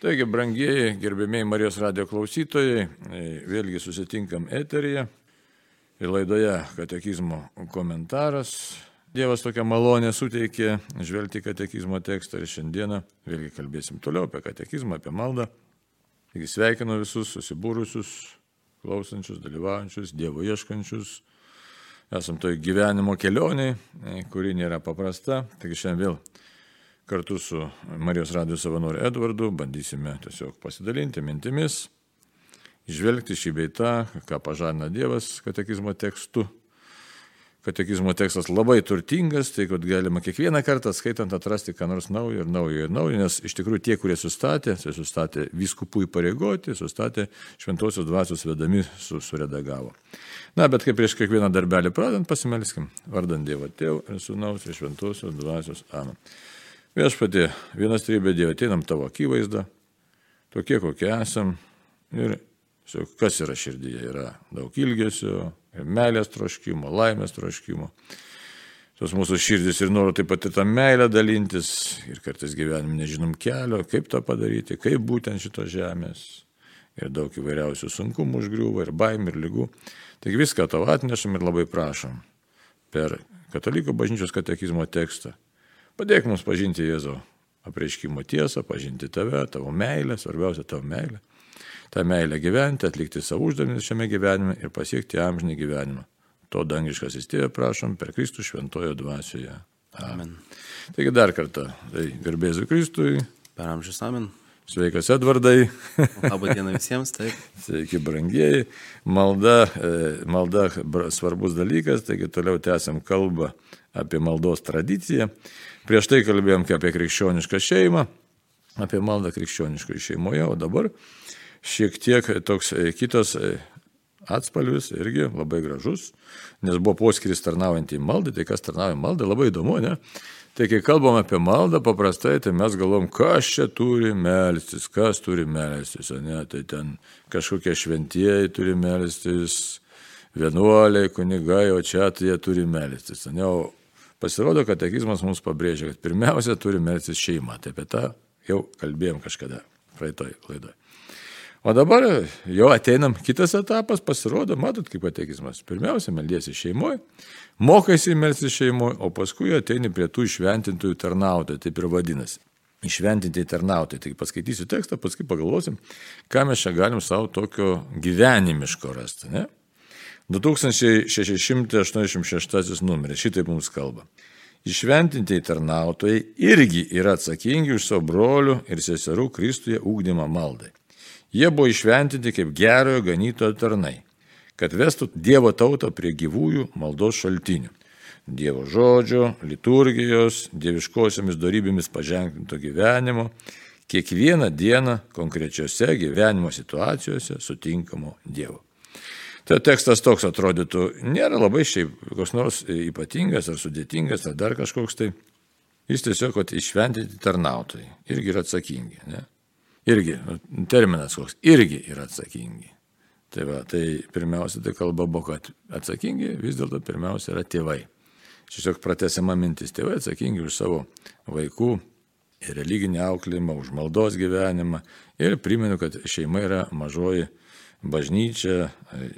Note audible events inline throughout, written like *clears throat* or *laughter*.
Taigi, brangieji, gerbėmiai Marijos radio klausytojai, vėlgi susitinkam eteryje ir laidoje katekizmo komentaras. Dievas tokią malonę suteikė žvelgti katekizmo tekstą ir šiandieną vėlgi kalbėsim toliau apie katekizmą, apie maldą. Taigi sveikinu visus susibūrusius, klausančius, dalyvaujančius, Dievo ieškančius. Esam toj gyvenimo kelioniai, kuri nėra paprasta. Taigi šiandien vėl kartu su Marijos radijų savanoriu Edvardu bandysime tiesiog pasidalinti mintimis, išvelgti šį beitą, ką pažadina Dievas katekizmo tekstu. Katekizmo tekstas labai turtingas, tai kad galima kiekvieną kartą skaitant atrasti ką nors naujo ir naujo ir naujo, nes iš tikrųjų tie, kurie sustatė, tai sustatė viskupų įpareigoti, sustatė šventosios dvasios vedami, su, suredagavo. Na, bet kaip prieš kiekvieną darbelį pradant, pasimelskim, vardant Dievo Tėvų ir Sūnaus ir šventosios dvasios. Amen. Viešpatie, vienas trybė Dieve, ateinam tavo akivaizdą, tokie kokie esam. Ir kas yra širdyje? Yra daug ilgesio, meilės troškimo, laimės troškimo. Tos mūsų širdis ir noro taip pat ir tą meilę dalintis. Ir kartais gyvenime nežinom kelio, kaip tą padaryti, kaip būtent šito žemės. Ir daug įvairiausių sunkumų užgriūva, ir baimė, ir lygų. Taigi viską tau atnešam ir labai prašom per katalikų bažnyčios katekizmo tekstą Padėk mums pažinti Jėzų apreiškimo tiesą, pažinti tave, tavo meilę, svarbiausia tavo meilę. Ta meilė gyventi, atlikti savo uždavinius šiame gyvenime ir pasiekti amžinį gyvenimą. To dangiškas įstėvė prašom per Kristų šventojo dvasioje. Amen. Taigi dar kartą, tai garbėsiu Kristui. Per amžius amen. Sveikas Edvardai. *laughs* Labą dieną visiems, taip. Sveiki, brangieji. Malda, e, malda svarbus dalykas, taigi toliau tęsiam kalbą apie maldos tradiciją. Prieš tai kalbėjom apie krikščionišką šeimą, apie maldą krikščioniškoje šeimoje, o dabar šiek tiek toks e, kitas e, atspalvis, irgi labai gražus, nes buvo poskiris tarnaujant į maldą, tai kas tarnauja maldą, labai įdomu, ne? Tai kai kalbam apie maldą, paprastai tai mes galvom, kas čia turi melstis, kas turi melstis, o ne, tai ten kažkokie šventieji turi melstis, vienuoliai, kunigai, o čia tai jie turi melstis, ne, o Pasirodo, katekizmas mums pabrėžia, kad pirmiausia turi melsis šeima. Tai apie tą jau kalbėjom kažkada praeitoj laidoje. O dabar jau ateinam kitas etapas, pasirodo, matot, kaip katekizmas. Pirmiausia, meldiesi šeimoje, mokaisi melsis šeimoje, o paskui ateini prie tų išventintųjų tarnautojų, taip ir vadinasi. Išventinti tarnautojai. Tai paskaitysiu tekstą, paskui pagalvosim, ką mes čia galim savo tokio gyvenimiško rasti. Ne? 2686 numeris, šitaip mums kalba. Išventintieji tarnautojai irgi yra atsakingi už savo brolių ir seserų Kristuje ūkdymą maldai. Jie buvo išventinti kaip gerojo ganytojo tarnai, kad vestų Dievo tautą prie gyvųjų maldos šaltinių. Dievo žodžio, liturgijos, dieviškosiomis darybėmis paženklinto gyvenimo, kiekvieną dieną konkrečiose gyvenimo situacijose sutinkamo Dievo. Tai tekstas toks atrodytų, nėra labai šiaip koks nors ypatingas ar sudėtingas ar dar kažkoks tai. Jis tiesiog, kad išventinti tarnautojai irgi yra atsakingi. Ne? Irgi, nu, terminas koks, irgi yra atsakingi. Tai, va, tai pirmiausia, tai kalba buvo, kad atsakingi vis dėlto pirmiausia yra tėvai. Tiesiog pratesiama mintis, tėvai atsakingi už savo vaikų religinį auklėjimą, už maldos gyvenimą. Ir primenu, kad šeima yra mažoji bažnyčia,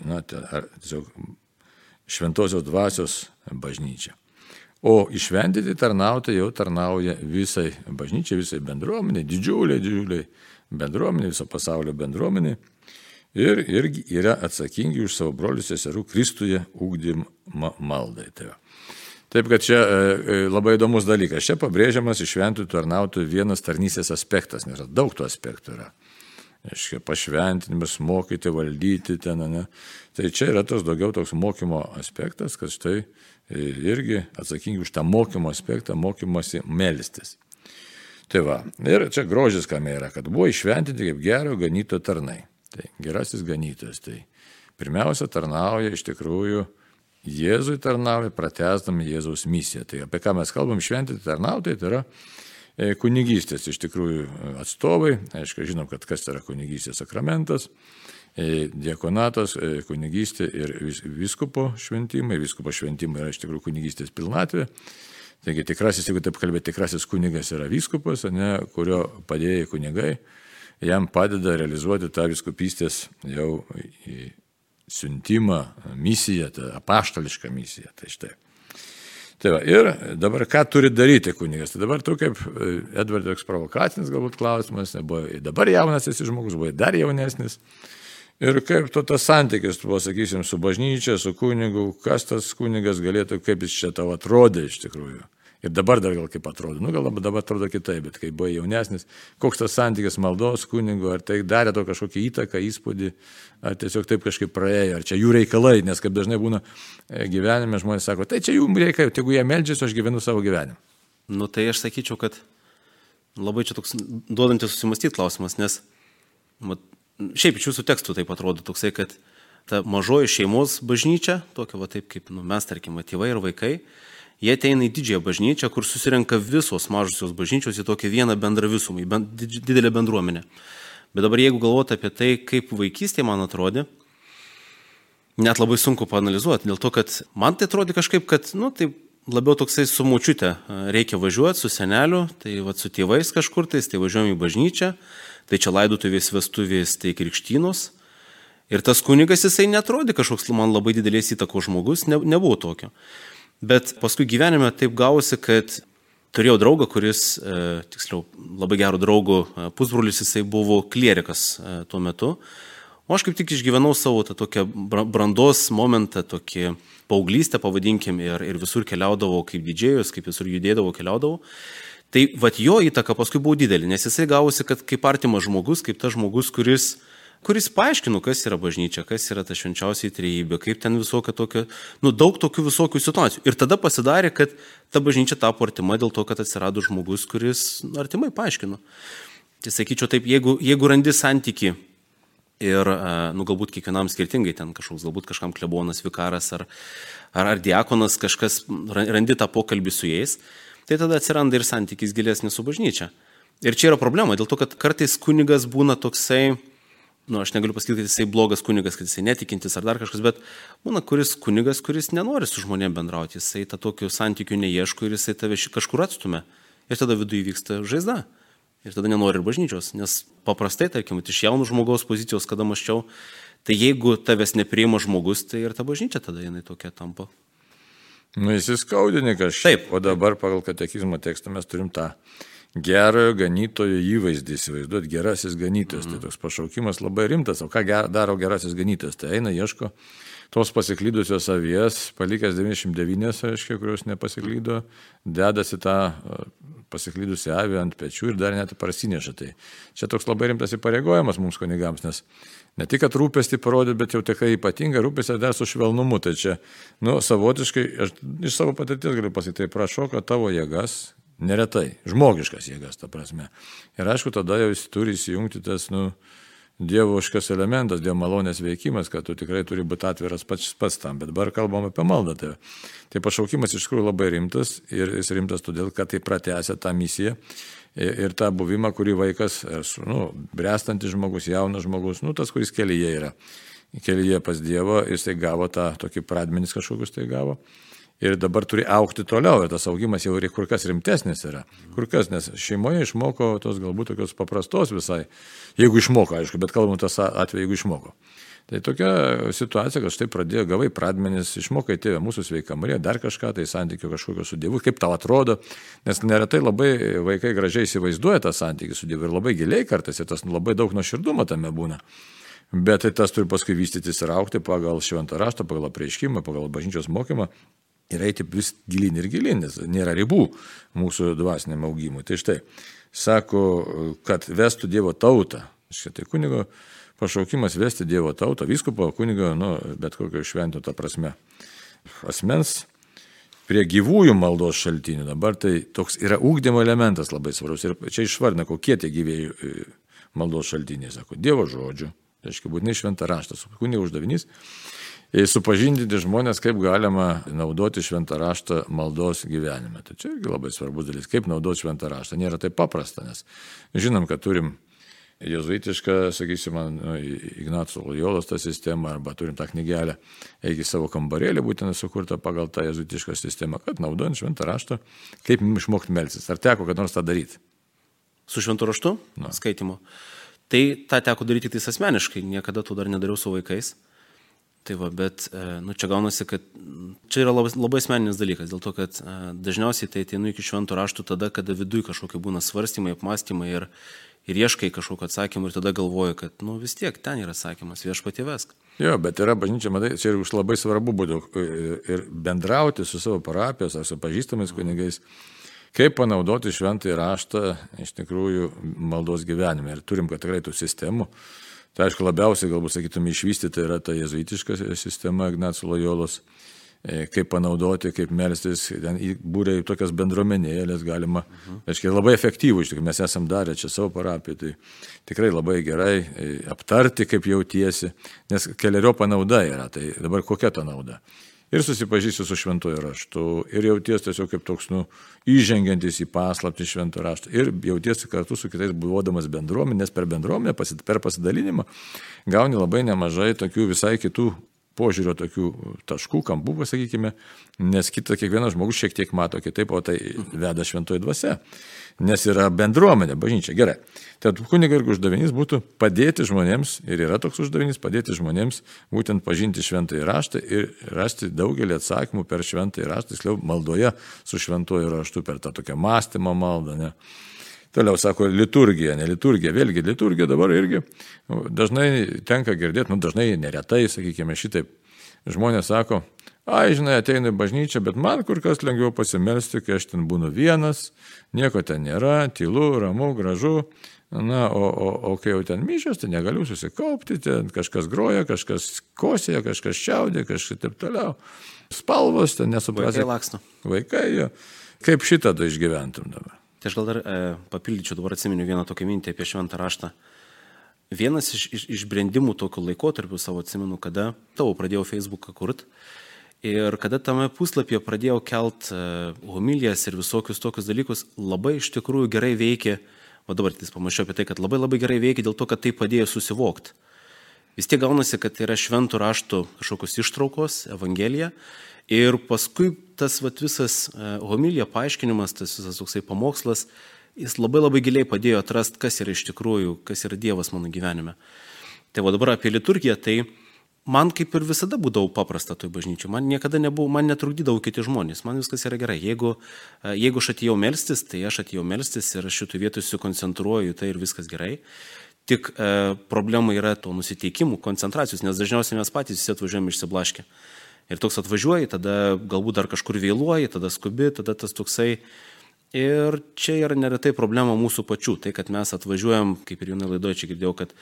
na, tiesiog šventosios dvasios bažnyčia. O išventyti tarnautojai jau tarnauja visai bažnyčiai, visai bendruomeniai, didžiuliai, didžiuliai bendruomeniai, viso pasaulio bendruomeniai. Ir irgi yra atsakingi už savo brolius seserų Kristuje ūkdymą maldai. Tai Taip kad čia e, e, labai įdomus dalykas. Čia pabrėžiamas išventų tarnautojų vienas tarnysės aspektas, nes daug tų aspektų yra aiškiai, pašventinimas, mokyti, valdyti ten, ne. Tai čia yra tas daugiau toks mokymo aspektas, kad štai e, irgi atsakingi už tą mokymo aspektą, mokymasi melstis. Tai va, ir čia grožis kame yra, kad buvo išventinti kaip gero ganyto tarnai. Tai gerasis ganytojas. Tai pirmiausia tarnauja iš tikrųjų Jėzui tarnauja, pratesdami Jėzaus misiją. Tai apie ką mes kalbam, šventinti tarnautojai, tai yra kunigystės iš tikrųjų atstovai, aišku, žinom, kad kas yra kunigystės sakramentas, e, diekonatas, e, kunigystė ir viskupo šventimai, viskupo šventimai yra iš tikrųjų kunigystės pilnatvė. Taigi tikrasis, jeigu taip kalbėti, tikrasis kunigas yra vyskupas, ne, kurio padėjai kunigai jam padeda realizuoti tą viskupystės jau siuntimą, misiją, tą apaštališką misiją. Tai štai. Tai va, ir dabar ką turi daryti kunigas? Tai dabar tu kaip e, Edvardas toks provokacinis galbūt klausimas, buvo dabar jaunas esi žmogus, buvo dar jaunesnis. Ir kaip to tas santykis, buvo, sakysim, su bažnyčia, su kunigu, kas tas kunigas galėtų, kaip jis čia tau atrodė iš tikrųjų. Ir dabar dar gal kaip atrodo, nu gal dabar atrodo kitaip, bet kai buvo jaunesnis, koks tas santykis maldos kunigo, ar tai darė to kažkokį įtaką, įspūdį, ar tiesiog taip kažkaip praėjo, ar čia jų reikalai, nes kaip dažnai būna e, gyvenime žmonės sako, tai čia jų reikalai, jeigu jie meldžiasi, aš gyvenu savo gyvenimą. Nu tai aš sakyčiau, kad labai čia toks duodantis susimastyti klausimas, nes mat, šiaip iš jūsų tekstų taip atrodo toksai, kad ta mažoji šeimos bažnyčia, tokia va taip kaip nu, mes, tarkim, tėvai ir vaikai, Jie ateina į didžiąją bažnyčią, kur susirenka visos mažosios bažnyčios į tokią vieną bendrą visumą, į ben, didelę bendruomenę. Bet dabar jeigu galvoti apie tai, kaip vaikystė man atrodė, net labai sunku panalizuoti, dėl to, kad man tai atrodė kažkaip, kad, nu, tai labiau toksai su mučiute reikia važiuoti, su seneliu, tai va su tėvais kažkur, tai, tai važiuojam į bažnyčią, tai čia laidutuvės vestuvės, tai krikštynos. Ir tas kunigas jisai netrodė kažkoks man labai didelės įtakos žmogus, ne, nebuvo tokio. Bet paskui gyvenime taip gausi, kad turėjau draugą, kuris, e, tiksliau, labai gerų draugų e, pusbrolis, jisai buvo klierikas e, tuo metu. O aš kaip tik išgyvenau savo tą tokią brandos momentą, tokį paauglystę, pavadinkim, ir, ir visur keliaudavau kaip didžėjus, kaip visur judėdavau, keliaudavau. Tai vad jo įtaka paskui buvo didelė, nes jisai gavosi, kad kaip artimas žmogus, kaip tas žmogus, kuris kuris paaiškino, kas yra bažnyčia, kas yra ta švenčiausiai trejybė, kaip ten visokia tokia, nu daug tokių visokių situacijų. Ir tada pasidarė, kad ta bažnyčia tapo artima dėl to, kad atsirado žmogus, kuris artimai paaiškino. Tai sakyčiau taip, jeigu, jeigu randi santyki ir, nu galbūt kiekvienam skirtingai, ten kažkoks, galbūt kažkam klebonas, vikaras ar, ar, ar diakonas, kažkas randi tą pokalbį su jais, tai tada atsiranda ir santykis gilesnis su bažnyčia. Ir čia yra problema, dėl to, kad kartais kunigas būna toksai, nu, aš negaliu pasakyti, kad jisai blogas kunigas, kad jisai netikintis ar dar kažkas, bet būna kuris kunigas, kuris nenori su žmonėm bendrauti, jisai tą tokių santykių neieško ir jisai tave kažkur atstumia. Ir tada viduje vyksta žaizda. Ir tada nenori ir bažnyčios, nes paprastai, tarkim, iš jaunų žmogaus pozicijos, kada maščiau, tai jeigu tavęs nepriima žmogus, tai ir ta bažnyčia tada jinai tokia tampa. Nu, įsiskaudini kažkaip. Taip. O dabar pagal katekizmo tekstą mes turim tą gerojo ganytojo įvaizdį įsivaizduoti, gerasis ganytojas. Mm. Tai toks pašaukimas labai rimtas. O ką daro gerasis ganytojas? Tai eina, ieško tos pasiklydusios avies, palikęs 99, reiškia, kurios nepasiklydo, dedasi tą pasiklydusią avį ant pečių ir dar net parsineša. Tai čia toks labai rimtas įpareigojimas mums kunigams, nes ne tik, kad rūpestį parodė, bet jau tikrai ypatinga rūpestį dar su švelnumu. Tai čia, nu, savotiškai, aš iš savo patirties galiu pasakyti, tai prašau, kad tavo jėgas Neretai. Žmogiškas jėgas, ta prasme. Ir aišku, tada jau jis turi įsijungti tas, nu, dievoškas elementas, dievo malonės veikimas, kad tu tikrai turi būti atviras pats, pats tam. Bet dabar kalbam apie maldą. Tai, tai pašaukimas iš tikrųjų labai rimtas ir jis rimtas todėl, kad tai pratęsia tą misiją ir, ir tą buvimą, kurį vaikas, nu, brestantis žmogus, jaunas žmogus, nu, tas, kuris kelyje yra. Kelyje pas Dievo, jisai gavo tą tokį pradmenis kažkokius tai gavo ir dabar turi aukti toliau ir tas augimas jau kur kas rimtesnis yra. Kur kas, nes šeimoje išmoko tos galbūt tokios paprastos visai, jeigu išmoko, aišku, bet kalbam tas atveju, jeigu išmoko. Tai tokia situacija, kad štai pradėjo gavai pradmenis, išmokai tėvę mūsų sveiką Mariją, dar kažką, tai santykių kažkokio su Dievu, kaip tau atrodo, nes neretai labai vaikai gražiai įsivaizduoja tą santykį su Dievu ir labai giliai kartais ir tas labai daug nuoširdumo tame būna. Bet tai tas turi paskui vystytis ir aukti pagal šventą raštą, pagal apreiškimą, pagal bažnyčios mokymą ir eiti vis gilin ir gilin, nes nėra ribų mūsų dvasiniam augimui. Tai štai, sako, kad vestų Dievo tautą. Šitai kunigo pašaukimas vesti Dievo tautą, viskupo kunigo, nu, bet kokio švento tą prasme. Asmens prie gyvųjų maldos šaltinių. Dabar tai toks yra ūkdymo elementas labai svarbus. Ir čia išvardina, kokie tie gyvėjų e, maldos šaltiniai. Sako, Dievo žodžių. Reiškia, būtinai šventą raštą. Kunigo uždavinys supažindinti žmonės, kaip galima naudoti šventą raštą maldos gyvenime. Tai čia irgi labai svarbus dalykas, kaip naudoti šventą raštą. Nėra taip paprasta, nes žinom, kad turim jezuitišką, sakysime, nu, Ignaco Lojolos tą sistemą, arba turim tą knygelę, eigi savo kambarėlį, būtent sukurtą pagal tą jezuitišką sistemą, kad naudojant šventą raštą, kaip išmokti melsis. Ar teko, kad nors tą daryti? Su šventu raštu? Na. Skaitimu. Tai tą teko daryti tik asmeniškai, niekada to dar nedariau su vaikais. Tai va, bet, e, nu, čia gaunasi, kad čia yra labai, labai asmeninis dalykas, dėl to, kad e, dažniausiai tai ateinu iki šventų raštų tada, kada viduje kažkokie būna svarstymai, apmąstymai ir, ir ieškai kažkokio atsakymų ir tada galvoji, kad, nu, vis tiek ten yra atsakymas, viešpatie vesk. Jo, bet yra bažnyčia, matai, čia ir labai svarbu būtų e, ir bendrauti su savo parapijos ar su pažįstamais kunigais, kaip panaudoti šventąjį raštą iš tikrųjų maldos gyvenime. Ir turim, kad tikrai tų sistemų Tai aišku, labiausiai galbūt sakytume išvystyta yra ta jezuitiška sistema Ignacio Lojolos, e, kaip panaudoti, kaip melstis, ten būrė tokias bendruomenėlės galima, mhm. aiškiai, labai efektyvų, iš tikrųjų, mes esam darę čia savo parapiją, tai tikrai labai gerai e, aptarti, kaip jautiesi, nes keliario panauda yra, tai dabar kokia ta nauda ir susipažįsti su šventuoju raštu, ir jauties tiesiog kaip toks, nu, įžengiantis į paslapti šventų raštą, ir jauties kartu su kitais buvodamas bendruomenės per bendruomenę, per pasidalinimą, gauni labai nemažai tokių visai kitų požiūrio tokių taškų, kampų, pasakykime, nes kitą kiekvienas žmogus šiek tiek mato kitaip, o tai veda šventoji dvasia nes yra bendruomenė, bažnyčia. Gerai. Tad kuniga irgi uždavinys būtų padėti žmonėms, ir yra toks uždavinys, padėti žmonėms būtent pažinti šventąjį raštą ir rasti daugelį atsakymų per šventąjį raštą, tiksliau maldoje su šventuoju raštu, per tą tokią mąstymo maldą. Ne? Toliau sako liturgija, ne liturgija, vėlgi liturgija dabar irgi dažnai tenka girdėti, nu dažnai neretai, sakykime, šitaip žmonės sako, ai, žinai, ateinu į bažnyčią, bet man kur kas lengviau pasimelsti, kai aš ten būnu vienas, nieko ten nėra, tylu, ramu, gražu. Na, o, o, o kai jau ten myšios, tai negaliu susikaupti, ten kažkas groja, kažkas kosėja, kažkas čiaudė, kažkas taip toliau. Spalvos, ten nesuprasi. Vaikai laksto. Vaikai, jo. Kaip šitą tai išgyventum dabar? Tai aš gal dar e, papildyčiau, dabar atsiminiu vieną tokią mintį apie šventą raštą. Vienas iš, iš, išbrendimų tokiu laikotarpiu savo atsimenu, kada tavo pradėjau Facebooką kurti Ir kada tame puslapyje pradėjau kelt e, homilijas ir visokius tokius dalykus, labai iš tikrųjų gerai veikia, o dabar tik pamačiau apie tai, kad labai labai gerai veikia dėl to, kad tai padėjo susivokti. Vis tiek gaunasi, kad tai yra šventų raštų kažkokios ištraukos, evangelija. Ir paskui tas vat, visas e, homilija paaiškinimas, tas visas toksai pamokslas, jis labai labai giliai padėjo atrasti, kas yra iš tikrųjų, kas yra Dievas mano gyvenime. Tai va dabar apie liturgiją, tai man kaip ir visada būdavo paprasta toj bažnyčiai. Man niekada nebuvo, man netrukdydavo kiti žmonės, man viskas yra gerai. Jeigu, e, jeigu aš atėjau melstis, tai aš atėjau melstis ir aš šitų vietų susikoncentruoju, tai ir viskas gerai. Tik e, problema yra to nusiteikimų, koncentracijos, nes dažniausiai mes patys visi atvažiuojame išsiblaškę. Ir toks atvažiuoji, tada galbūt dar kažkur vėluoji, tada skubi, tada tas toksai Ir čia yra neretai problema mūsų pačių, tai kad mes atvažiuojam, kaip ir jaunai laidoje čia girdėjau, kad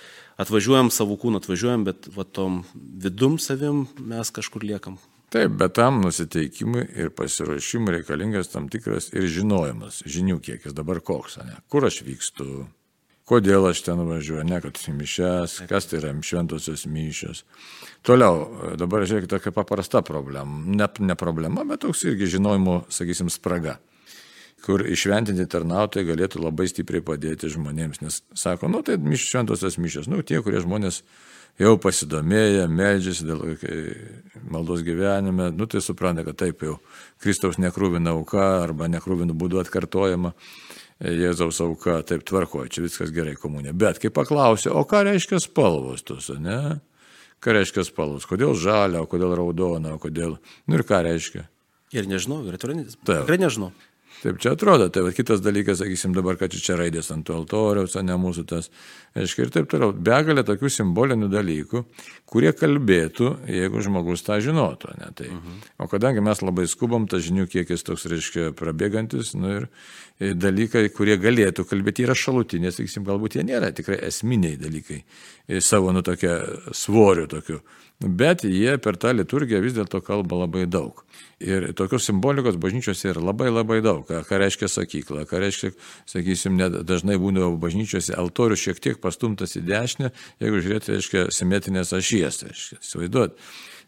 atvažiuojam savo kūną, atvažiuojam, bet va tom vidum savim mes kažkur liekam. Taip, bet tam nusiteikimui ir pasiruošimui reikalingas tam tikras ir žinojimas, žinių kiekis. Dabar koks, ne? kur aš vykstu, kodėl aš ten važiuoju, ne kad į mišes, kas tai yra šventosios mišios. Toliau, dabar žiūrėkite, tokia paprasta problema, ne, ne problema, bet toks irgi žinojimo, sakysim, spraga kur išventinti tarnautojai galėtų labai stipriai padėti žmonėms, nes sako, nu tai šventosios mišios, nu tie, kurie žmonės jau pasidomėję, medžiasi dėl maldos gyvenime, nu tai supranta, kad taip jau Kristaus nekrūvina auka arba nekrūvinų būdų atkartojama. Jėzaus auka, taip tvarkoja, čia viskas gerai komunė. Bet kai paklausė, o ką reiškia spalvos tos, ne? Ką reiškia spalvos? Kodėl žalia, kodėl raudona, kodėl... Nu ir ką reiškia? Ir nežinau, ir tikrai nežinau. Taip čia atrodo, tai va, kitas dalykas, sakysim, dabar, kad čia raidės ant to altoriaus, ne mūsų tas, aiškiai, ir taip toliau. Begalė tokių simbolinių dalykų, kurie kalbėtų, jeigu žmogus tą žinotų. Ne, tai. uh -huh. O kadangi mes labai skubam, tas žinių kiekis toks, reiškia, prabėgantis, nu, ir, ir dalykai, kurie galėtų kalbėti, yra šalutinės, sakysim, galbūt jie nėra tikrai esminiai dalykai, savo, nu, tokia svoriu tokiu. Bet jie per tą liturgiją vis dėlto kalba labai daug. Ir tokios simbolikos bažnyčiose yra labai labai daug. Ką, reiškia sakykla, ką reiškia, sakysim, dažnai būdavo bažnyčiose altorius šiek tiek pastumtas į dešinę, jeigu žiūrėti, reiškia, simetrinės ašies, reiškia, įsivaizduot.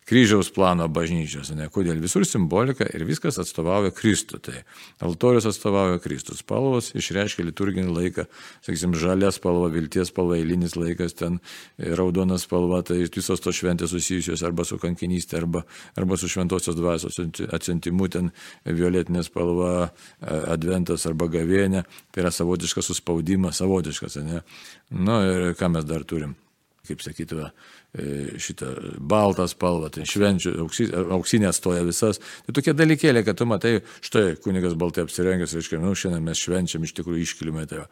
Kryžiaus plano bažnyčios, ne, kodėl visur simbolika ir viskas atstovauja Kristų. Tai altorius atstovauja Kristus, spalvos išreiškia liturginį laiką, sakysim, žalia spalva, vilties spalva, eilinis laikas, ten raudona spalva, tai visos tos šventės susijusios arba su kankinystė, arba, arba su šventosios dvasios atsiuntimu, ten violetinė spalva, adventas arba gavėnė, tai yra savotiškas suspaudimas, savotiškas, ne. Na nu, ir ką mes dar turim? Kaip sakytume, šitą baltą spalvą, tai švenčių, auksinė stoja visas. Tai tokie dalykėlė, kad tu matai, štai kunigas baltai apsirengęs, reiškia, nu, šiandien mes švenčiam iš tikrųjų iškilime. Tai,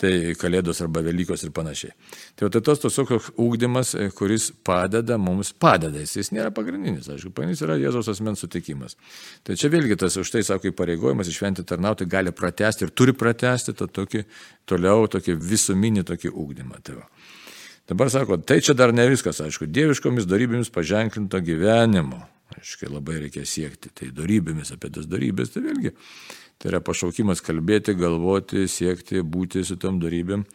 tai kalėdos arba Velykos ir panašiai. Tai, tai tos tiesiog ūkdymas, kuris padeda mums, padeda, jis nėra pagrindinis, aišku, pagrindinis yra Jėzaus asmens sutikimas. Tai čia vėlgi tas už tai, sako, įpareigojimas išventi tarnauti gali pratesti ir turi pratesti tą tokį toliau, tokį visuminį tokį ūkdymą. Tai va. Dabar sako, tai čia dar ne viskas, aišku, dieviškomis darybėmis paženklinto gyvenimo. Aiškiai, labai reikia siekti. Tai darybėmis apie tas darybės, tai vėlgi, tai yra pašaukimas kalbėti, galvoti, siekti, būti su tom darybėm.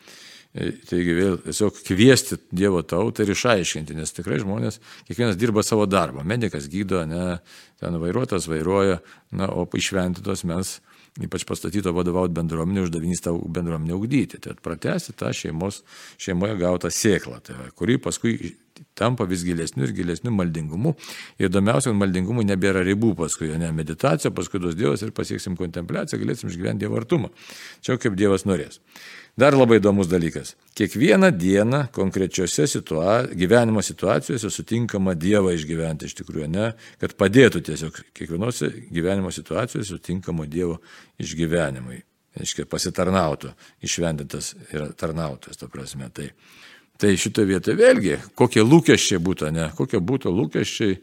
E, taigi vėl tiesiog kviesti Dievo tautą ir išaiškinti, nes tikrai žmonės, kiekvienas dirba savo darbą. Medikas gydo, ne, ten vairuotojas vairuoja, na, o išventytos mes ypač pastatyto vadovauti bendruomenė, uždavinys tą bendruomenę ugdyti. Tai pratesti tą šeimos, šeimoje gautą sėklą, tai, kuri paskui tampa vis gilesniu ir gilesniu maldingumu. Ir įdomiausia, kad maldingumui nebėra ribų paskui, ne meditacija, paskui tos Dievas ir pasieksim kontempliaciją, galėsim išgyventi Dievo artumą. Čia kaip Dievas norės. Dar labai įdomus dalykas. Kiekvieną dieną konkrečiose situa gyvenimo situacijose sutinkama Dievą išgyventi iš tikrųjų, ne, kad padėtų tiesiog kiekvienose gyvenimo situacijose sutinkamo Dievo išgyvenimui. Aiškiai, pasitarnautų, išventintas yra tarnautojas, to prasme. Tai, tai šitoje vietoje vėlgi, kokie lūkesčiai būtų, ne, kokie būtų lūkesčiai,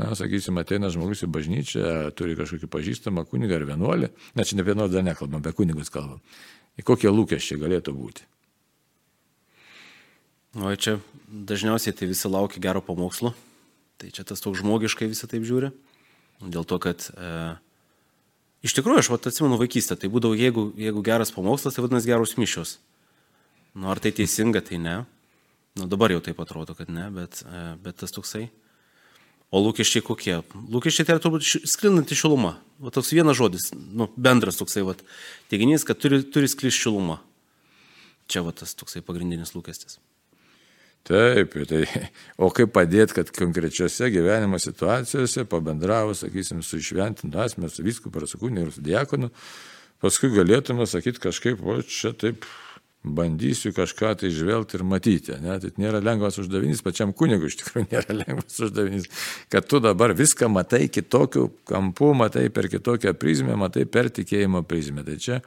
na, sakysim, ateina žmogus į bažnyčią, turi kažkokį pažįstamą kunigą ar vienuolį, na, čia ne vienuolį dar nekalbam, apie kunigus kalbam kokie lūkesčiai galėtų būti? O čia dažniausiai tai visi laukia gero pamokslo. Tai čia tas toks žmogiškai visą taip žiūri. Dėl to, kad e, iš tikrųjų aš vat, atsimenu vaikystę, tai būdavo, jeigu, jeigu geras pamokslas, tai vadinasi geros mišios. Nu, ar tai teisinga, tai ne. Nu, dabar jau taip atrodo, kad ne, bet, e, bet tas toksai. O lūkesčiai kokie? Lūkesčiai tai yra turbūt sklindanti šiluma. O toks vienas žodis, nu, bendras toksai vat, teiginys, kad turi, turi sklis šiluma. Čia va tas toksai pagrindinis lūkestis. Taip, tai, *laughs* o kaip padėti, kad konkrečiose gyvenimo situacijose, pabendravus, sakysim, su išventintu asmeniu, su visku, prasakūniu ir su diakonu, paskui galėtume sakyti kažkaip, o čia taip bandysiu kažką tai žvelgti ir matyti. Ne? Tai nėra lengvas uždavinys, pačiam kunigui iš tikrųjų *laughs* nėra lengvas uždavinys, kad tu dabar viską matai kitokiu kampu, matai per kitokią prizmę, matai per tikėjimo prizmę. Tai čia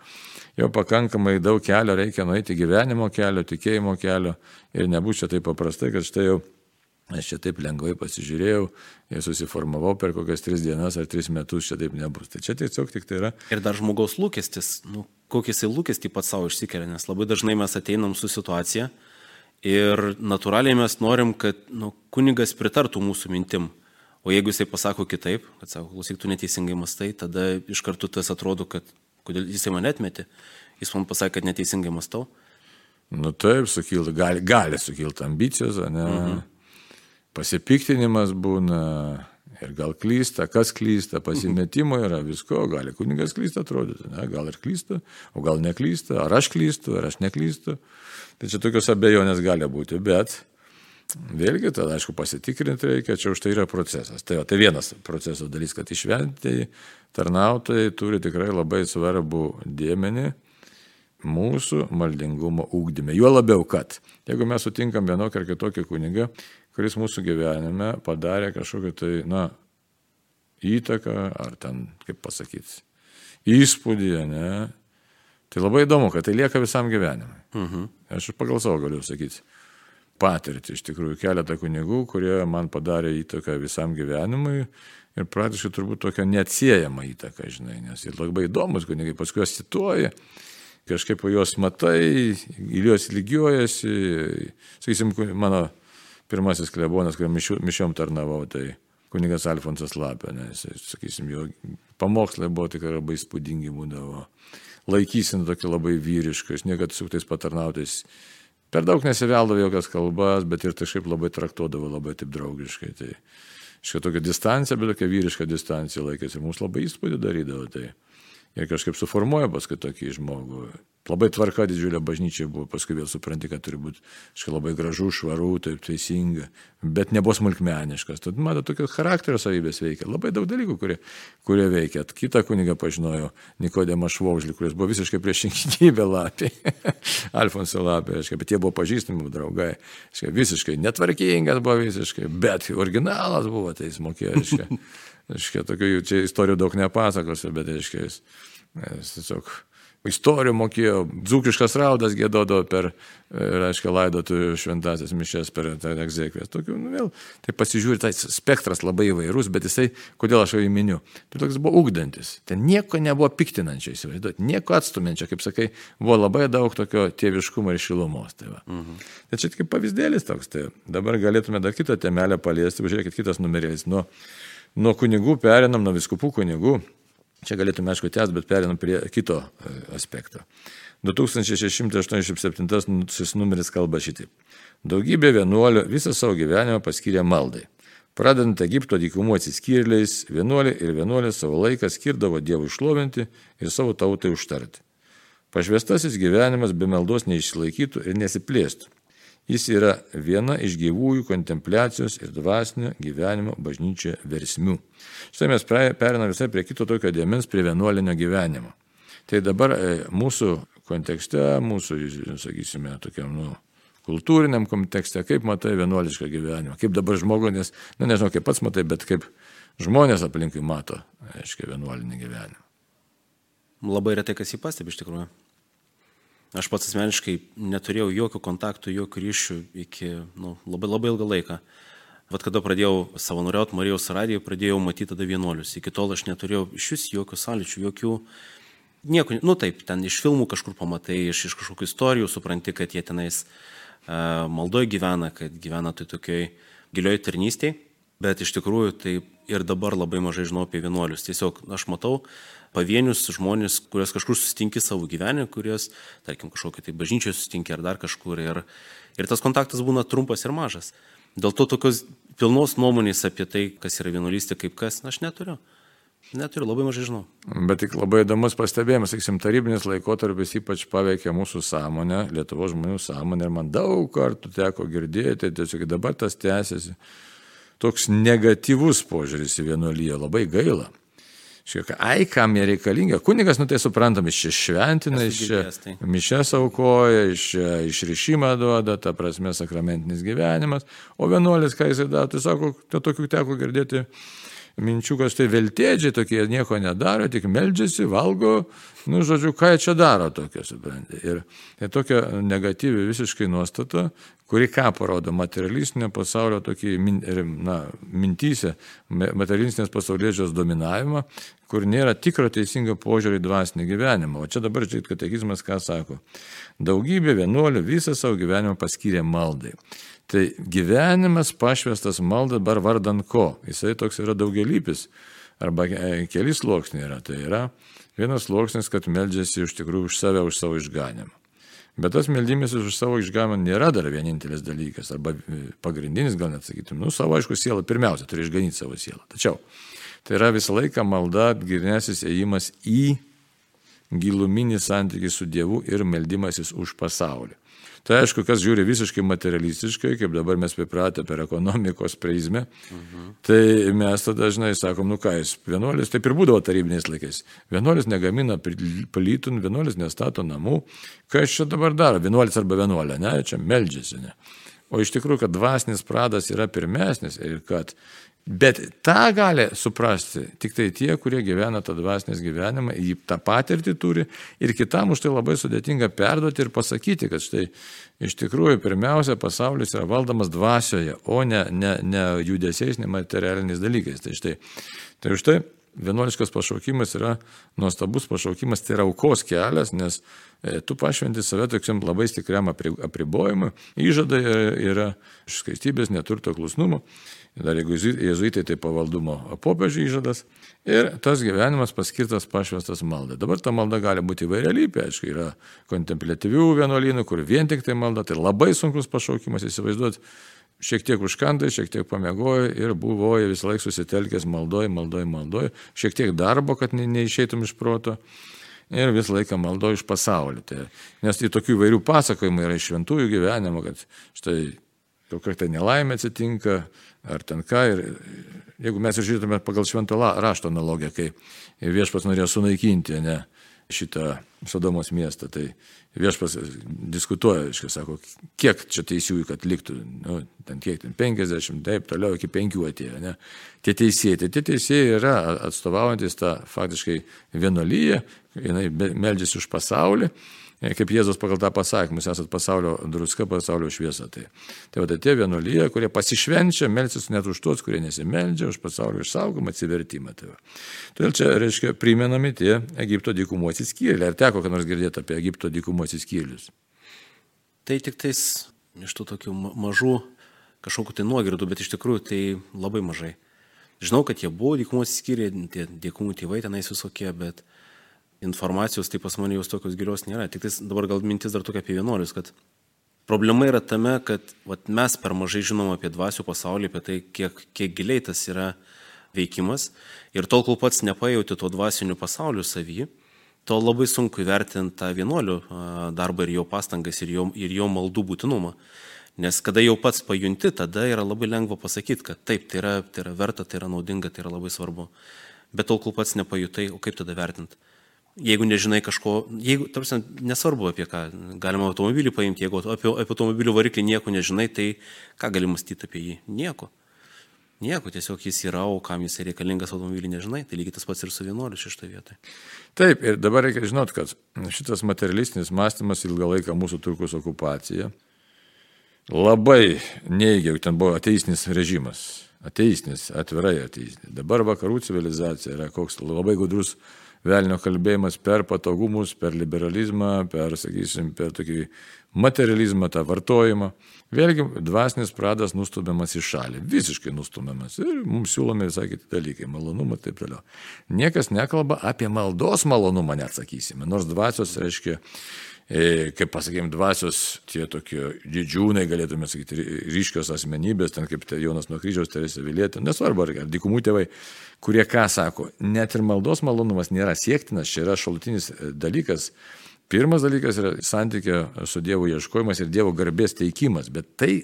jau pakankamai daug kelio reikia nueiti gyvenimo kelio, tikėjimo kelio ir nebūtų čia taip paprastai, kad štai jau Aš čia taip lengvai pasižiūrėjau ir susiformavau per kokias tris dienas ar tris metus, čia taip nebus. Tai čia tiesiog tik tai yra. Ir dar žmogaus lūkestis, nu, kokį jisai lūkestį pats savo išsikelia, nes labai dažnai mes ateinam su situacija ir natūraliai mes norim, kad nu, kunigas pritartų mūsų mintim. O jeigu jisai pasako kitaip, kad sako, klausyk, tu neteisingai mastai, tada iš karto tas atrodo, kad kodėl jisai mane atmetė, jis man pasakė, kad neteisingai mastau. Nu taip, sukilti, gali, gali sukilti ambicijos, ne? Mhm pasipiktinimas būna ir gal klysta, kas klysta, pasimetimo yra visko, gali kunigas klysta atrodyti, ne? gal ir klysta, o gal neklysta, ar aš klystu, ar aš neklystu. Tai čia tokios abejonės gali būti, bet vėlgi tada, aišku, pasitikrinti reikia, čia už tai yra procesas. Tai, tai vienas proceso dalis, kad išventėjai tarnautojai turi tikrai labai svarbų dėmenį mūsų maldingumo ūkdyme. Juo labiau, kad jeigu mes sutinkam vienokį ar kitokį kunigą, kuris mūsų gyvenime padarė kažkokią tai, na, įtaką, ar ten, kaip pasakyti, įspūdį, ne? Tai labai įdomu, kad tai lieka visam gyvenimui. Uh mhm. -huh. Aš pagal savo galiu sakyti patirtį, iš tikrųjų, keletą kunigų, kurie man padarė įtaką visam gyvenimui ir praktiškai turbūt tokią neatsiejamą įtaką, žinai, nes jie labai įdomus kunigai, paskui juos cituoja, kažkaip juos matai, į juos lygiuojasi, sakysim, mano pirmasis klebonas, kuriam mišiom tarnavau, tai kunigas Alfonsas Lapė, nes, sakysim, jo pamokslai buvo tikrai labai spūdingi būdavo. Laikysin tokia labai vyriška, jis niekada su tais patarnautais per daug nesiveldavo jokias kalbas, bet ir kažkaip labai traktuodavo labai taip draugiškai. Tai Šia tokia distancija, bet tokia vyriška distancija laikėsi ir mums labai įspūdį darydavo tai. Ir kažkaip suformuoja paskui tokį žmogų. Labai tvarka didžiulė bažnyčia buvo, paskui vėl supranti, kad turi būti kažkaip labai gražu, švaru, taip teisinga, bet nebuvo smulkmeniškas. Tad, matot, tokios charakterio savybės veikia. Labai daug dalykų, kurie, kurie veikia. Kitą kunigą pažinojau, Nikodėmą Švaužlį, kuris buvo visiškai priešingybė lapė, *laughs* Alfonso lapė, reiškia, bet jie buvo pažįstami draugai. Reiškia, visiškai netvarkingas buvo visiškai, bet originalas buvo, tai jis mokėjo. Reiškia, *laughs* reiškia, tokių čia istorijų daug nepasakosiu, bet reiškia, jis, jis tiesiog istorijų mokėjo, dzūkiškas raudas gėdodavo per, e, reiškia, laidotų šventasias mišes per egzekvės. Tokių, nu vėl, tai pasižiūri, tai spektras labai įvairus, bet jisai, kodėl aš jį miniu, tai toks buvo ugdantis. Ten nieko nebuvo piktinančio, įsivaizduoti, nieko atstumiančio, kaip sakai, buvo labai daug tokio tėviškumo ir šilumos. Tai, mhm. tai čia kaip pavyzdėlis toks. Tai dabar galėtume dar kitą temelę paliesti, žiūrėkit, kitas numerėlis. Nuo, nuo kunigų perinam, nuo viskupų kunigų Čia galėtume, aišku, tęs, bet perinam prie kito e, aspekto. 2687 numeris kalba šitaip. Daugybė vienuolių visą savo gyvenimą paskyrė maldai. Pradedant Egipto dykumų atsiskyrėliais, vienuoliai ir vienuolės savo laiką skirdavo Dievui išlovinti ir savo tautai užtarti. Pašvestasis gyvenimas be maldos neišsilaikytų ir nesiplėstų. Jis yra viena iš gyvųjų kontempliacijos ir dvasinio gyvenimo bažnyčioje versmių. Štai mes periname visai prie kito tokio dėmens, prie vienuolinio gyvenimo. Tai dabar e, mūsų kontekste, mūsų, sakysime, tokiam, nu, kultūriniam kontekste, kaip matai vienuolišką gyvenimą, kaip dabar žmogus, nes, na nu, nežinau, kaip pats matai, bet kaip žmonės aplinkui mato, aiškiai, vienuolinį gyvenimą. Labai retai kas jį pastebi iš tikrųjų. Aš pats asmeniškai neturėjau jokių kontaktų, jokių ryšių iki nu, labai labai ilgą laiką. Vat kada pradėjau savanoriauti Marijos radijoje, pradėjau matyti tada vienuolius. Iki tol aš neturėjau iš vis jokių sąlyčių, jokių... Nieko, nu taip, ten iš filmų kažkur pamatai, iš, iš kažkokių istorijų supranti, kad jie tenais uh, maldoje gyvena, kad gyvena tai tokioj gilioj tarnystėje, bet iš tikrųjų tai ir dabar labai mažai žinau apie vienuolius. Tiesiog aš matau, uh, pavienius žmonės, kuriuos kažkur susitinki savo gyvenime, kuriuos, tarkim, kažkokia tai bažnyčia susitinki ar dar kažkur ir, ir tas kontaktas būna trumpas ir mažas. Dėl to tokios pilnos nuomonės apie tai, kas yra vienuolystė, kaip kas, aš neturiu. Neturiu, labai mažai žinau. Bet tik labai įdomus pastebėjimas, sakysim, tarybinis laikotarpis ypač paveikė mūsų sąmonę, Lietuvo žmonių sąmonę ir man daug kartų teko girdėti, tiesiog dabar tas tęsiasi. Toks negatyvus požiūris į vienuolyje, labai gaila. Šiek, ai, kam jie reikalinga. Kunigas, nu tai suprantam, iš čia šventina, iš čia tai. mišes aukoja, iš čia išrišimą duoda, ta prasme sakramentinis gyvenimas. O vienuolis, ką jisai daro, tai sako, to tokių teko girdėti minčių, kad štai veltėdžiai tokie nieko nedaro, tik meldžiasi, valgo, nu, žodžiu, ką jie čia daro tokia, suprantate. Ir tai tokia negatyvi visiškai nuostata, kuri ką parodo materialistinio pasaulio tokį, na, mintysę, materialistinės pasaulėdžios dominavimą, kur nėra tikro teisingo požiūrį į dvasinį gyvenimą. O čia dabar, žiūrėk, katekizmas ką sako. Daugybė vienuolių visą savo gyvenimą paskyrė maldai. Tai gyvenimas pašvestas malda bar vardan ko? Jisai toks yra daugelypis arba e, keli sluoksniai yra. Tai yra vienas sluoksnis, kad meldžiasi iš tikrųjų už save, už savo išganimą. Bet tas meldymasis už savo išganimą nėra dar vienintelis dalykas, arba e, pagrindinis, gal net sakytum, nu savo aišku sielą, pirmiausia, turi išganyti savo sielą. Tačiau tai yra visą laiką malda, girnesis ėjimas į giluminį santykį su Dievu ir meldymasis už pasaulį. Tai aišku, kas žiūri visiškai materialistiškai, kaip dabar mes pripratę per ekonomikos prizmę, mhm. tai mes tada dažnai sakom, nu ką jis, vienuolis, taip ir būdavo tarybiniais laikais. Vienuolis negamina plytų, vienuolis nestato namų. Kas čia dabar daro? Vienuolis arba vienuolė, ne, čia meldžiasi, ne. O iš tikrųjų, kad dvasinis pradas yra pirmesnis ir kad Bet tą gali suprasti tik tai tie, kurie gyvena tą dvasinės gyvenimą, jį tą patirtį turi ir kitam už tai labai sudėtinga perduoti ir pasakyti, kad štai iš tikrųjų pirmiausia pasaulis yra valdomas dvasioje, o ne, ne, ne judesiais, ne materialiniais dalykais. Tai štai, tai už tai vienuoliškas pašaukimas yra nuostabus pašaukimas, tai yra aukos kelias, nes e, tu pašventi save tokiam labai stipriam apribojimui, įžadai yra, yra iš skaistybės, neturto klusnumo dar jeigu jezuitai tai pavaldumo popiežių įžadas. Ir tas gyvenimas paskirtas pašvestas maldai. Dabar ta malda gali būti įvairialypė, aišku, yra kontemplatyvių vienuolynų, kur vien tik tai malda, tai labai sunkus pašaukimas įsivaizduoti šiek tiek užkandai, šiek tiek pamiegojo ir buvo visą laiką susitelkęs maldoji, maldoji, maldoji, šiek tiek darbo, kad ne, neišeitum iš proto. Ir visą laiką maldo iš pasaulio. Tai, nes tai tokių įvairių pasakojimų yra iš šventųjų gyvenimo, kad štai kokia tai nelaimė atsitinka, ar ten ką. Ir jeigu mes žiūrėtume pagal švento rašto analogiją, kai viešpas norėjo sunaikinti ne, šitą Sodomos miestą, tai viešpas diskutuoja, iškai sako, kiek čia teisėjų, kad liktų, nu, ten kiek ten 50, taip toliau iki 5 atėjo, ne? Tie teisėjai, tai tie teisėjai yra atstovaujantis tą faktiškai vienolyje, jinai meldžiasi už pasaulį kaip Jėzus pagal tą pasakymą, jūs esate pasaulio druska, pasaulio šviesa. Tai, tai va, tai tie vienuolyje, kurie pasišvenčia, melsis net už tuos, kurie nesimeldžia, už pasaulio išsaugomą atsivertimą. Tai va. Todėl čia, reiškia, primenami tie Egipto dykumo atsiskyrėliai. Ar teko, kad nors girdėti apie Egipto dykumo atsiskyrėlius? Tai tik tais iš tų tokių mažų kažkokiu tai nuogirdų, bet iš tikrųjų tai labai mažai. Žinau, kad jie buvo dykumo atsiskyrę, tie dykumų tėvai tenais visokie, bet informacijos tai pas mane jos tokios gilios nėra. Tik dabar gal mintis dar tokia apie vienuolius, kad problema yra tame, kad vat, mes per mažai žinom apie dvasių pasaulį, apie tai, kiek, kiek giliai tas yra veikimas. Ir tol, kol pats nepajauti to dvasinių pasaulių savį, tol labai sunku įvertinti tą vienuolių darbą ir jo pastangas ir jo, ir jo maldų būtinumą. Nes kada jau pats pajunti, tada yra labai lengva pasakyti, kad taip, tai yra, tai yra verta, tai yra naudinga, tai yra labai svarbu. Bet tol, kol pats nepajutai, o kaip tada vertinti? Jeigu nežinai kažko, jeigu, tarsi, nesvarbu apie ką, galima automobilį paimti, jeigu apie, apie automobilių variklį nieko nežinai, tai ką gali mąstyti apie jį? Nieko. Nieko, tiesiog jis yra, o kam jis reikalingas automobilį nežinai, tai lygiai tas pats ir su vienuoliu šitoje vietoje. Taip, ir dabar reikia žinot, kad šitas materialistinis mąstymas ilgą laiką mūsų turkus okupacija labai neigia, ten buvo ateistinis režimas, ateistinis, atvirai ateistinis. Dabar vakarų civilizacija yra koks labai gudrus velnio kalbėjimas per patogumus, per liberalizmą, per, sakysim, per tokį materializmą, tą vartojimą. Vėlgi, dvasinis pradas nustumiamas į šalį, visiškai nustumiamas ir mums siūlomi visai kiti dalykai, malonumą ir taip toliau. Niekas nekalba apie maldos malonumą, net sakysime, nors dvasios reiškia kaip pasakėm, dvasios tie tokie didžiūnai, galėtume sakyti, ryškios asmenybės, ten kaip Jonas nuo kryžiaus, Teresė Vilietė, nesvarbu, ar, ar dikumų tėvai, kurie ką sako, net ir maldos malonumas nėra siektinas, čia yra šalutinis e, dalykas. Pirmas dalykas yra santykio su Dievu ieškojimas ir Dievo garbės teikimas, bet tai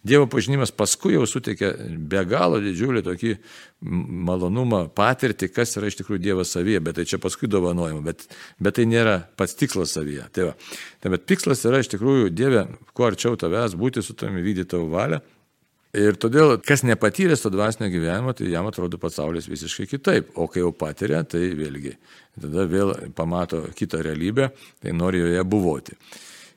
Dievo pažinimas paskui jau suteikia be galo didžiulį tokį malonumą, patirtį, kas yra iš tikrųjų Dievas savyje, bet tai čia paskui dovanojama, bet, bet tai nėra pats tikslas savyje. Tai, va. tai bet tikslas yra iš tikrųjų Dieve, kuo arčiau tavęs, būti su tavimi, vykdyti tavo valią. Ir todėl, kas nepatyręs to dvasinio gyvenimo, tai jam atrodo pasaulis visiškai kitaip. O kai jau patiria, tai vėlgi, tada vėl pamato kitą realybę, tai nori joje buvoti.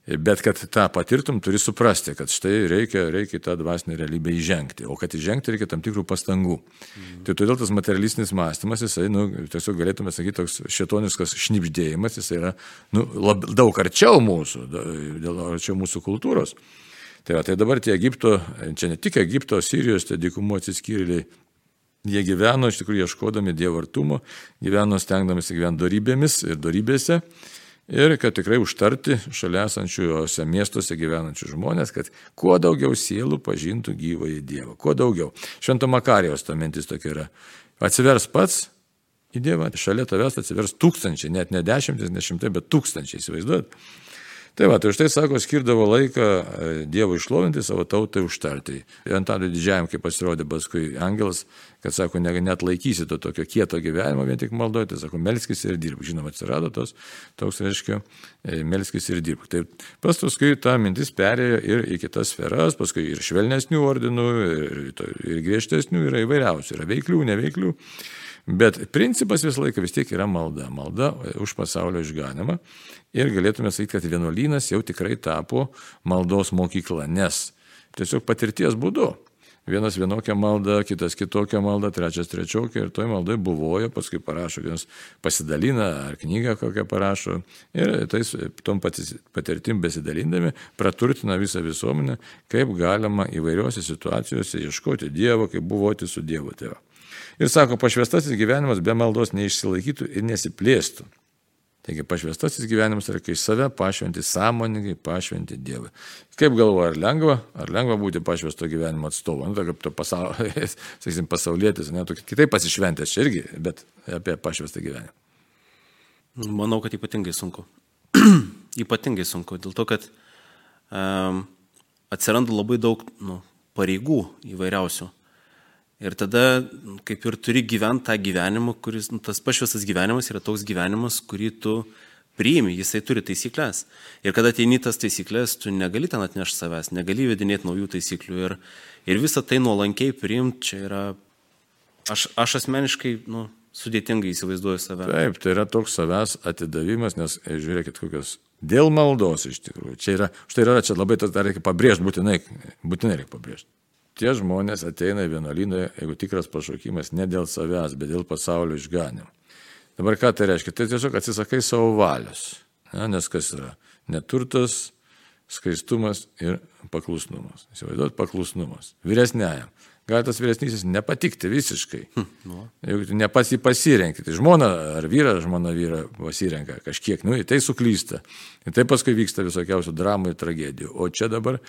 Bet kad tą patirtum, turi suprasti, kad štai reikia, reikia tą dvasinę realybę įžengti. O kad įžengti reikia tam tikrų pastangų. Mhm. Tai todėl tas materialistinis mąstymas, jisai, nu, tiesiog galėtume sakyti, toks šetoniškas šnipždėjimas, jisai yra nu, lab, daug arčiau mūsų, dėl arčiau mūsų kultūros. Tai, va, tai dabar tie Egipto, čia ne tik Egipto, Sirijos, tie dykumo atsiskyrėliai, jie gyveno iš tikrųjų ieškodami Dievo artumo, gyveno stengdamasi gyventi darybėmis ir darybėse ir kad tikrai užtarti šalia esančiuose miestuose gyvenančių žmonės, kad kuo daugiau sielų pažintų gyvąjį Dievą. Kuo daugiau. Švento Makarijos ta mintis tokia yra. Atsivers pats į Dievą, šalia tavęs atsivers tūkstančiai, net ne dešimtis, ne šimtai, bet tūkstančiai, įsivaizduojat. Tai va, tai už tai sako, skirdavo laiką e, Dievo išlovinti savo tautai užtartai. Ir ant tada didžiajam, kai pasirodė paskui angelas, kad sako, ne, net laikysi to tokio kieto gyvenimo, vien tik maldoji, tai sako, melskis ir dirbk. Žinoma, atsirado tos, toks, reiškia, e, melskis ir dirbk. Tai paskui ta mintis perėjo ir į kitas sferas, paskui ir švelnesnių ordinų, ir, ir griežtesnių, yra įvairiausių, yra veiklių, neveiklių. Bet principas visą laiką vis tiek yra malda. Malda už pasaulio išganimą. Ir galėtume sakyti, kad vienuolynas jau tikrai tapo maldos mokykla, nes tiesiog patirties būdu. Vienas vienokią maldą, kitas kitokią maldą, trečias trečiokią ir toj maldai buvoja, paskui parašo, vienas pasidalina ar knygą kokią parašo ir tais tom patirtim besidalindami praturtina visą visuomenę, kaip galima įvairiuose situacijose ieškoti Dievo, kaip buvoti su Dievo tėvu. Ir sako, pašvestasis gyvenimas be maldos neišsilaikytų ir nesiplėstų. Taigi pašvestasis gyvenimas yra, kai save pašventi sąmoningai, pašventi Dievui. Kaip galvoja, ar lengva, ar lengva būti pašvesto gyvenimo atstovu, nu, tai kaip to pasaulio, *laughs* sakysim, pasaulietis, ne, tu kitaip pasišventęs čia irgi, bet apie pašvestą gyvenimą. Manau, kad ypatingai sunku. *clears throat* ypatingai sunku, dėl to, kad um, atsiranda labai daug nu, pareigų įvairiausių. Ir tada kaip ir turi gyventi tą gyvenimą, kuris, nu, tas pašvestas gyvenimas yra toks gyvenimas, kurį tu priimi, jisai turi taisyklės. Ir kada ateini tas taisyklės, tu negali ten atnešti savęs, negali vedinėti naujų taisyklių. Ir, ir visą tai nuolankiai priimti, čia yra, aš, aš asmeniškai, nu, sudėtingai įsivaizduoju save. Taip, tai yra toks savęs atidavimas, nes e, žiūrėkit, kokios dėl maldos iš tikrųjų. Čia yra, štai yra, čia labai tas dar reikia pabrėžti, būtinai, būtinai reikia pabrėžti tie žmonės ateina į vienuolyną, jeigu tikras pašaukimas, ne dėl savęs, bet dėl pasaulio išganimo. Dabar ką tai reiškia? Tai tiesiog atsisakai savo valios. Ne, nes kas yra? Neturtas, skaistumas ir paklusnumas. Įsivaizduot, paklusnumas. Vyresniajam. Gali tas vyresnysis nepatikti visiškai. Hm, nu. Jeigu tu ne pats jį pasirenki, tai žmona ar vyra, žmona vyra pasirenka kažkiek, nu, tai suklysta. Ir tai paskui vyksta visokiausių dramų ir tragedijų. O čia dabar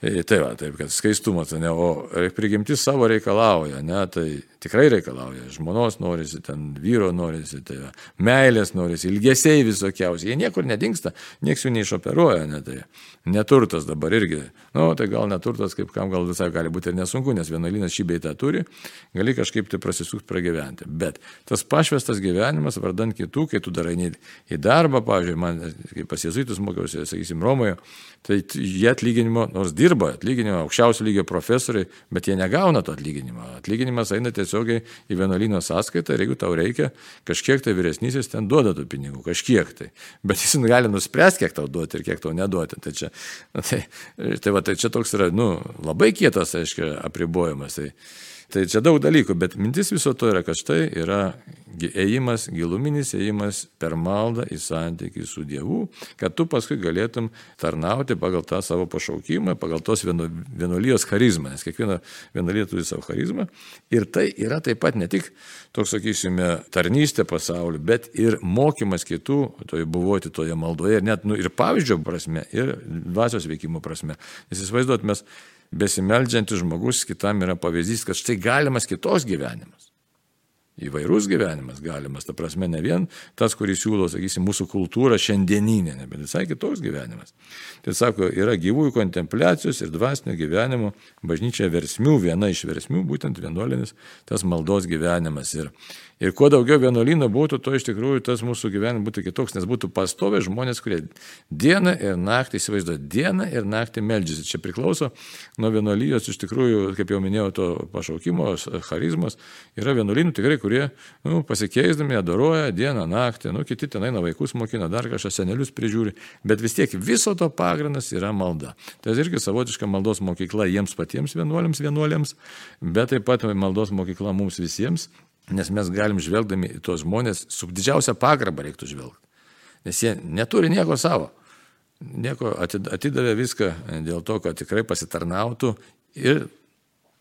tai va, taip, kad skaistumas, ne, o prigimtis savo reikalauja, ne, tai tikrai reikalauja. Žmonos norisi, ten vyro norisi, tai va, meilės norisi, ilgesiai visokiausi. Jie niekur nedingsta, nieks jų neišoperuoja, ne, tai neturtas dabar irgi. Na, nu, tai gal neturtas, kaip kam gal visai gali būti ir nesunku, nes vienuolynas šį beitą turi, gali kažkaip tai prasisukti pragyventi. Bet tas pašvestas gyvenimas, vardant kitų, kai tu darai į darbą, pavyzdžiui, man, kai pas jezuitus mokiausi, sakysim, Romoje, tai jie atlyginimo, nors dirba atlyginimo, aukščiausio lygio profesoriai, bet jie negauna to atlyginimo. Atlyginimas eina tiesiogiai į vienuolyno sąskaitą ir jeigu tau reikia, kažkiek tai vyresnysis ten duoda tų pinigų, kažkiek tai. Bet jis gali nuspręsti, kiek tau duoti ir kiek tau neduoti. Tai čia, *laughs* tai, tai, va, tai čia toks yra, nu, labai kietas, aiškiai, apribojimas. Tai, Tai čia daug dalykų, bet mintis viso to yra, kad štai yra ėjimas, giluminis ėjimas per maldą į santykį su Dievu, kad tu paskui galėtum tarnauti pagal tą savo pašaukimą, pagal tos vienuolijos charizmą, nes kiekviena vienuolija turi savo charizmą. Ir tai yra taip pat ne tik toks, sakysime, tarnystė pasauliu, bet ir mokymas kitų, toje buvoti toje maldoje, ir net nu, ir pavyzdžio prasme, ir dvasios veikimo prasme. Nes įsivaizduot, mes besimeldžiantis žmogus kitam yra pavyzdys, kad štai galimas kitos gyvenimas. Įvairus gyvenimas galimas, ta prasme ne vien tas, kuris siūlo, sakysim, mūsų kultūrą šiandieninė, bet visai kitoks gyvenimas. Tai sako, yra gyvųjų kontempliacijos ir dvasinio gyvenimo bažnyčia versmių, viena iš versmių, būtent vienuolinis, tas maldos gyvenimas. Ir Ir kuo daugiau vienuolynų būtų, to iš tikrųjų tas mūsų gyvenimas būtų kitoks, nes būtų pastovė žmonės, kurie dieną ir naktį įsivaizduoja, dieną ir naktį meldžiasi. Čia priklauso nuo vienuolijos, iš tikrųjų, kaip jau minėjau, to pašaukimo, charizmas. Yra vienuolynų tikrai, kurie nu, pasikeisdami adoruoja dieną, naktį, nu, kiti tenai na vaikus mokina, dar kažką senelius prižiūri, bet vis tiek viso to pagrindas yra malda. Tai irgi savotiška maldos mokykla jiems patiems vienuoliams, vienuoliams, bet taip pat maldos mokykla mums visiems Nes mes galim žvelgdami į tos žmonės su didžiausia pagarba reiktų žvelgti. Nes jie neturi nieko savo. Nieko atidavė viską dėl to, kad tikrai pasitarnautų ir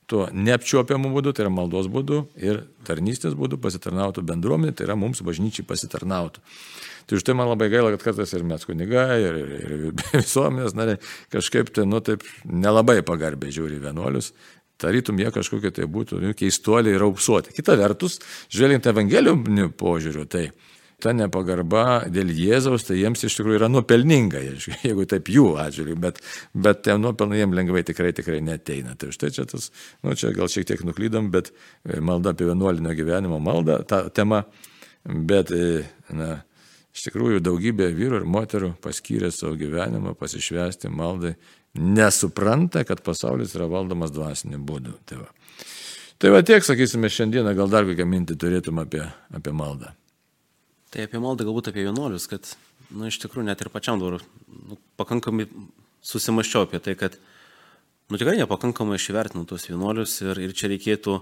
tuo neapčiuopiamu būdu, tai yra maldos būdu ir tarnystės būdu pasitarnautų bendruomenė, tai yra mums bažnyčiai pasitarnautų. Tai už tai man labai gaila, kad kartais ir mes kunigai, ir, ir, ir visuomenės nariai kažkaip tai, nu taip, nelabai pagarbiai žiūri vienuolius tarytum jie kažkokie tai būtų nu, keistuoliai ir auksuoti. Kita vertus, žvelgiant evangelijų požiūriu, tai ta nepagarba dėl Jėzaus, tai jiems iš tikrųjų yra nuopelninga, jeigu taip jų atžvilgiu, bet, bet tie nuopelnai jiems lengvai tikrai tikrai neteina. Tai štai čia tas, nu čia gal šiek tiek nuklydom, bet e, malda apie vienuolinio gyvenimo maldą, ta tema, bet, e, na, iš tikrųjų daugybė vyrų ir moterų paskyrė savo gyvenimą pasišvesti maldai nesupranta, kad pasaulis yra valdomas dvasiniu būdu. Tai va, tai va tiek, sakysime, šiandieną gal dar kokią mintį turėtum apie, apie maldą. Tai apie maldą galbūt apie vienuolius, kad, na, nu, iš tikrųjų net ir pačiam dabar nu, pakankamai susimaščiau apie tai, kad, nu, tikrai nepakankamai išvertinu tuos vienuolius ir, ir čia reikėtų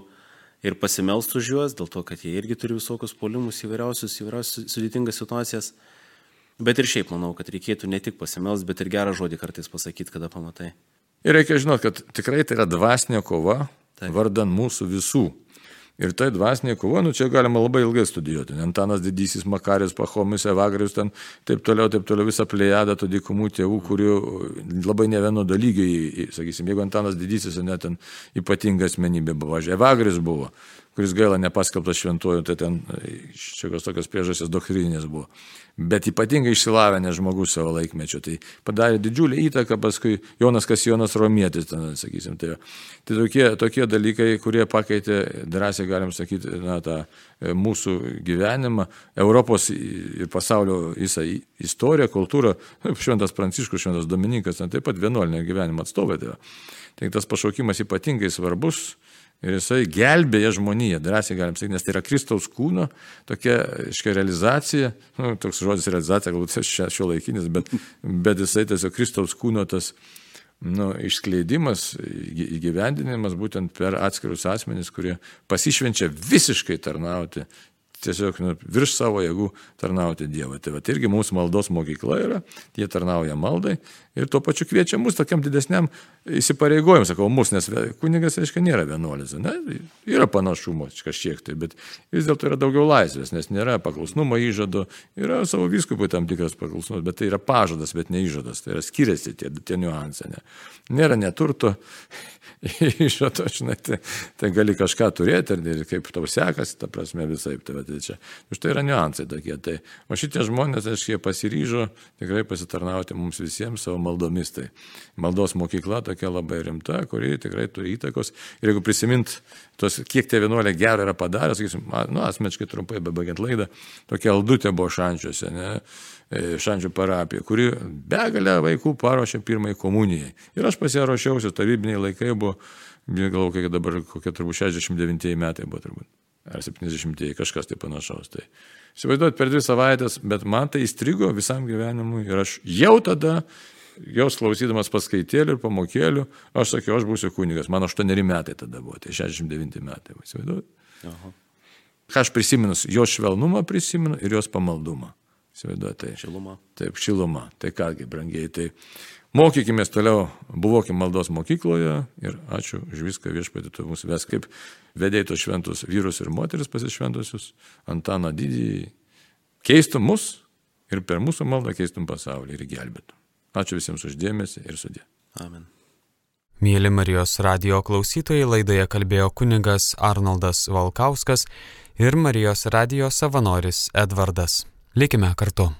ir pasimelst už juos, dėl to, kad jie irgi turi visokius polimus įvairiausius, įvairiausius sudėtingas situacijas. Bet ir šiaip manau, kad reikėtų ne tik pasimels, bet ir gerą žodį kartais pasakyti, kada pamatai. Ir reikia žinoti, kad tikrai tai yra dvasinė kova, Taip. vardan mūsų visų. Ir tai dvasiniai kovo, nu čia galima labai ilgai studijuoti. Antanas Didysis, Makarius, Pachomis, Evagrius, ten taip toliau, taip toliau visą plėjadą tų dykumų tėvų, kurių labai ne vieno dalygiai, sakysim, jeigu Antanas Didysis, net ten ypatinga asmenybė buvo, Evagrius buvo, kuris gaila nepaskelbtas šventuoju, tai ten šiokios tokios priežastys doktrinės buvo bet ypatingai išsilavinęs žmogus savo laikmečio. Tai padarė didžiulį įtaką paskui Jonas Kasijonas Romietis, ten, sakysim. Tai, tai tokie, tokie dalykai, kurie pakeitė, drąsiai galim sakyti, na, tą e, mūsų gyvenimą, Europos ir pasaulio visą istoriją, kultūrą. Šventas Pranciškus, Šventas Dominikas, ten taip pat vienuolinio gyvenimo atstovai. Tai, tai tas pašaukimas ypatingai svarbus Ir jisai gelbėja žmoniją, drąsiai galim sakyti, nes tai yra Kristaus kūno tokia, iškia, realizacija, nu, toks žodis realizacija, galbūt šio laikinis, bet, bet jisai tiesiog Kristaus kūno tas nu, išskleidimas, įgyvendinimas būtent per atskirus asmenys, kurie pasišvenčia visiškai tarnauti tiesiog nu, virš savo jėgų tarnauti Dievui. Tai va, tai irgi mūsų maldos mokykla yra, jie tarnauja maldai ir tuo pačiu kviečia mus tokiam didesniam įsipareigojimui, sakau, mus, nes kunigas, reiškia, nėra vienuolis, ne? yra panašumo kažkiek tai, bet vis dėlto yra daugiau laisvės, nes nėra paklusnumo įžado, yra savo viskupui tam tikras paklusnumas, bet tai yra pažadas, bet ne įžadas, tai yra skiriasi tie, tie niuansai. Ne? Nėra neturto *laughs* išrato, žinai, tai, tai gali kažką turėti ir, kaip tau sekasi, ta prasme visai. Tai, tai čia, už tai yra niuansai tokie. Tai, o šitie žmonės, aiškiai, jie pasiryžo tikrai pasitarnauti mums visiems savo maldomis. Tai maldos mokykla tokia labai rimta, kuri tikrai turi įtakos. Ir jeigu prisimint, tos, kiek tie vienuoliai gerai yra padarę, sakysim, nu, asmeniškai trumpai, bebaigiant laidą, tokia aldutė buvo šančiuose. Ne? E, šančių parapija, kuri begalę vaikų paruošė pirmai komunijai. Ir aš pas ją ruošiausi, tarybiniai laikai buvo, galvoju, kiek dabar, kokie turbūt 69 metai buvo turbūt. Ar 70, kažkas tai panašaus. Tai įsivaizduot per dvi savaitės, bet man tai įstrigo visam gyvenimui ir aš jau tada jos klausydamas paskaitėlių ir pamokėlių, aš sakiau, aš būsiu kunigas. Man 8 metai tada buvo, tai 69 metai. Įsivaizduojat? Ką aš prisimenu, jos švelnumą prisimenu ir jos pamaldumą. Įsivaizduoju, tai. Šiluma. Taip, šiluma. Tai kągi, brangiai, tai mokykime toliau, buvokim maldos mokykloje ir ačiū už viską viešpatį, tu mūsų ves kaip vedėjai tos šventus vyrus ir moteris pasišventusius, Antaną didįjį, keistum mus ir per mūsų maldą keistum pasaulį ir gelbėtum. Ačiū visiems uždėmesi ir sudė. Amen. Mėly Marijos radio klausytojai, laidoje kalbėjo kuningas Arnoldas Valkauskas ir Marijos radio savanoris Edvardas. Likime kartu.